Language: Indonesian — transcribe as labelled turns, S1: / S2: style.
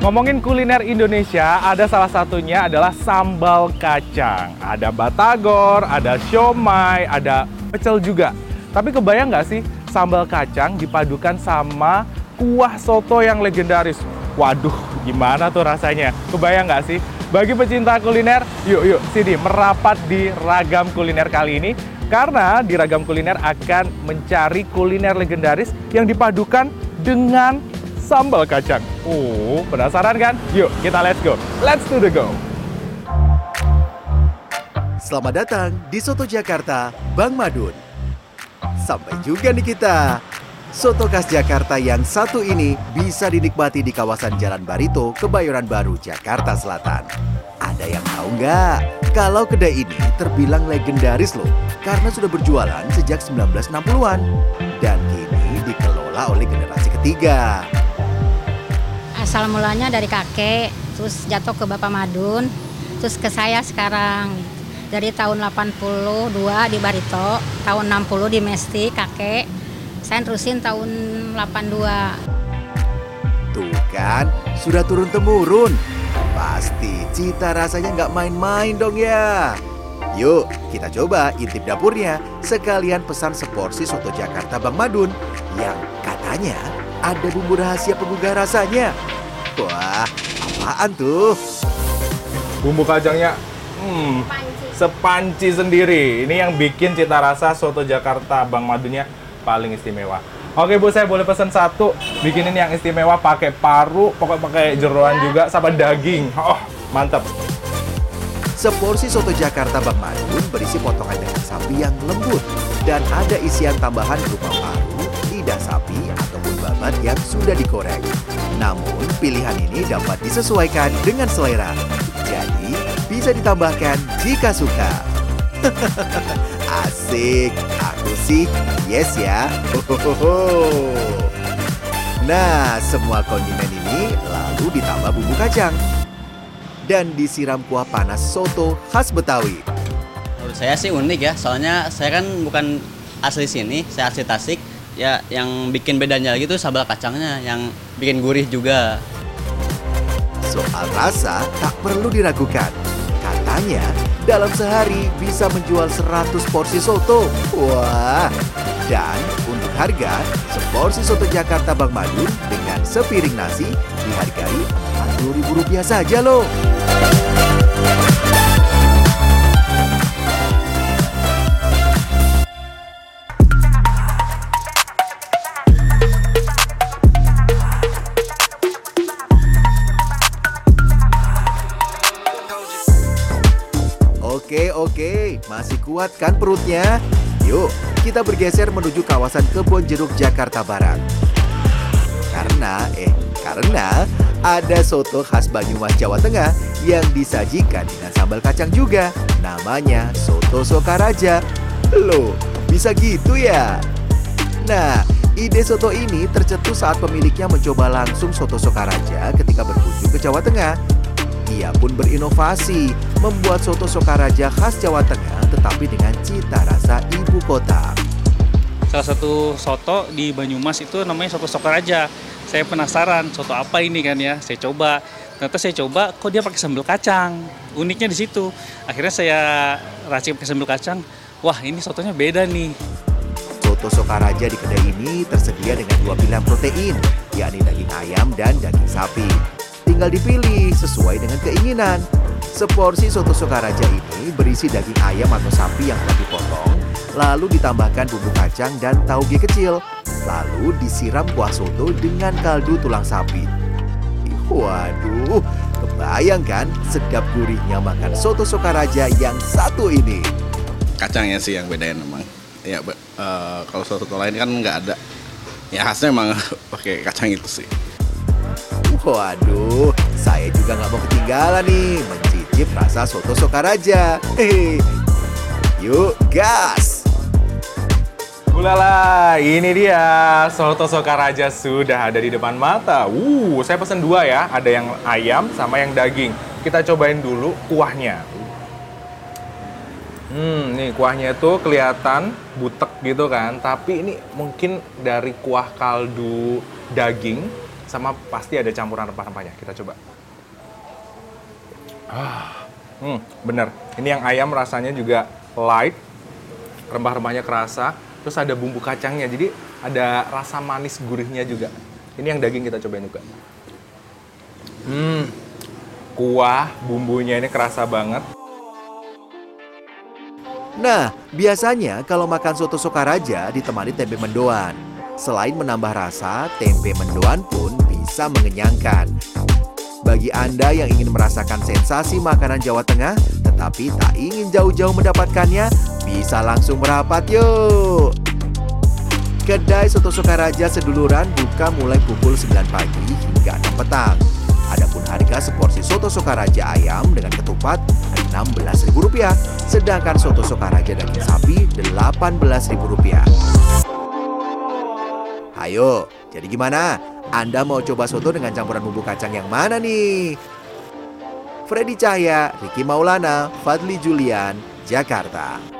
S1: Ngomongin kuliner Indonesia, ada salah satunya adalah sambal kacang. Ada batagor, ada siomay, ada pecel juga. Tapi kebayang nggak sih sambal kacang dipadukan sama kuah soto yang legendaris? Waduh, gimana tuh rasanya? Kebayang nggak sih? Bagi pecinta kuliner, yuk yuk sini merapat di ragam kuliner kali ini karena di ragam kuliner akan mencari kuliner legendaris yang dipadukan dengan sambal kacang. Oh, penasaran kan? Yuk, kita let's go. Let's do the go.
S2: Selamat datang di Soto Jakarta, Bang Madun. Sampai juga nih kita. Soto khas Jakarta yang satu ini bisa dinikmati di kawasan Jalan Barito, Kebayoran Baru, Jakarta Selatan. Ada yang tahu nggak? Kalau kedai ini terbilang legendaris loh, karena sudah berjualan sejak 1960-an. Dan kini dikelola oleh generasi ketiga
S3: asal mulanya dari kakek, terus jatuh ke Bapak Madun, terus ke saya sekarang. Dari tahun 82 di Barito, tahun 60 di Mesti kakek, saya terusin tahun 82.
S2: Tuh kan, sudah turun-temurun. Pasti cita rasanya nggak main-main dong ya. Yuk, kita coba intip dapurnya. Sekalian pesan seporsi soto Jakarta Bang Madun yang katanya ada bumbu rahasia penggugah rasanya. Wah, apaan tuh?
S1: Bumbu kacangnya hmm, sepanci sendiri. Ini yang bikin cita rasa soto Jakarta Bang Madunya paling istimewa. Oke Bu, saya boleh pesan satu. Bikinin yang istimewa pakai paru, pokoknya pakai jeroan juga sama daging. Oh, mantap.
S2: Seporsi soto Jakarta Bang Madun berisi potongan daging sapi yang lembut dan ada isian tambahan berupa paru, lidah sapi ataupun babat yang sudah digoreng. Namun, pilihan ini dapat disesuaikan dengan selera. Jadi, bisa ditambahkan jika suka. Asik, aku sih yes ya. Nah, semua kondimen ini lalu ditambah bumbu kacang dan disiram kuah panas soto khas Betawi.
S4: Menurut saya sih unik ya, soalnya saya kan bukan asli sini, saya asli Tasik ya yang bikin bedanya lagi tuh sambal kacangnya yang bikin gurih juga.
S2: Soal rasa tak perlu diragukan. Katanya dalam sehari bisa menjual 100 porsi soto. Wah. Dan untuk harga, seporsi soto Jakarta Bang Madun dengan sepiring nasi dihargai Rp40.000 saja loh. Oke. Masih kuat kan perutnya? Yuk, kita bergeser menuju kawasan Kebon Jeruk Jakarta Barat. Karena, eh, karena ada soto khas Banyumas Jawa Tengah yang disajikan dengan sambal kacang juga. Namanya Soto Sokaraja. Loh, bisa gitu ya? Nah, ide soto ini tercetus saat pemiliknya mencoba langsung soto Sokaraja ketika berkunjung ke Jawa Tengah. Ia pun berinovasi, membuat soto Sokaraja khas Jawa Tengah tetapi dengan cita rasa ibu kota.
S5: Salah satu soto di Banyumas itu namanya soto Sokaraja. Saya penasaran soto apa ini kan ya. Saya coba. Ternyata saya coba kok dia pakai sambal kacang. Uniknya di situ. Akhirnya saya racik pakai sambal kacang. Wah, ini sotonya beda nih.
S2: Soto Sokaraja di kedai ini tersedia dengan dua pilihan protein, yakni daging ayam dan daging sapi. Tinggal dipilih sesuai dengan keinginan. Seporsi soto Sokaraja ini berisi daging ayam atau sapi yang telah dipotong, lalu ditambahkan bumbu kacang dan tauge kecil, lalu disiram kuah soto dengan kaldu tulang sapi. Waduh, kebayang kan sedap gurihnya makan soto Sokaraja yang satu ini.
S6: kacangnya sih yang bedain emang ya eh, kalau soto lain kan nggak ada ya khasnya emang pakai kacang itu sih
S2: Waduh, saya juga nggak mau ketinggalan nih mencicip rasa soto Sokaraja. Hehe. Yuk, gas!
S1: Ulala, ini dia soto Sokaraja sudah ada di depan mata. Uh, saya pesan dua ya, ada yang ayam sama yang daging. Kita cobain dulu kuahnya. Hmm, nih kuahnya itu kelihatan butek gitu kan, tapi ini mungkin dari kuah kaldu daging sama pasti ada campuran rempah-rempahnya. Kita coba. Ah, hmm, bener. Ini yang ayam rasanya juga light, rempah-rempahnya kerasa, terus ada bumbu kacangnya, jadi ada rasa manis gurihnya juga. Ini yang daging kita cobain juga. Hmm, kuah bumbunya ini kerasa banget.
S2: Nah, biasanya kalau makan soto Sokaraja ditemani tempe mendoan. Selain menambah rasa, tempe mendoan pun bisa mengenyangkan. Bagi Anda yang ingin merasakan sensasi makanan Jawa Tengah, tetapi tak ingin jauh-jauh mendapatkannya, bisa langsung merapat yuk! Kedai Soto Sokaraja Seduluran buka mulai pukul 9 pagi hingga 6 petang. Adapun harga seporsi soto Sokaraja ayam dengan ketupat Rp16.000, sedangkan soto Sokaraja daging sapi Rp18.000. Ayo, jadi gimana? Anda mau coba soto dengan campuran bumbu kacang yang mana nih? Freddy Cahya, Ricky Maulana, Fadli Julian, Jakarta.